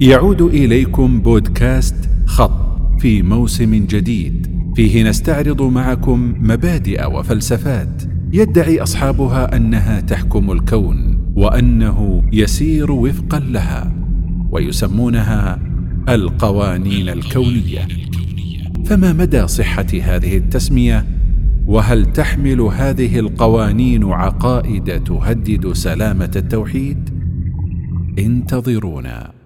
يعود إليكم بودكاست خط في موسم جديد. فيه نستعرض معكم مبادئ وفلسفات يدعي أصحابها أنها تحكم الكون وأنه يسير وفقا لها ويسمونها القوانين الكونية. فما مدى صحة هذه التسمية؟ وهل تحمل هذه القوانين عقائد تهدد سلامة التوحيد؟ انتظرونا.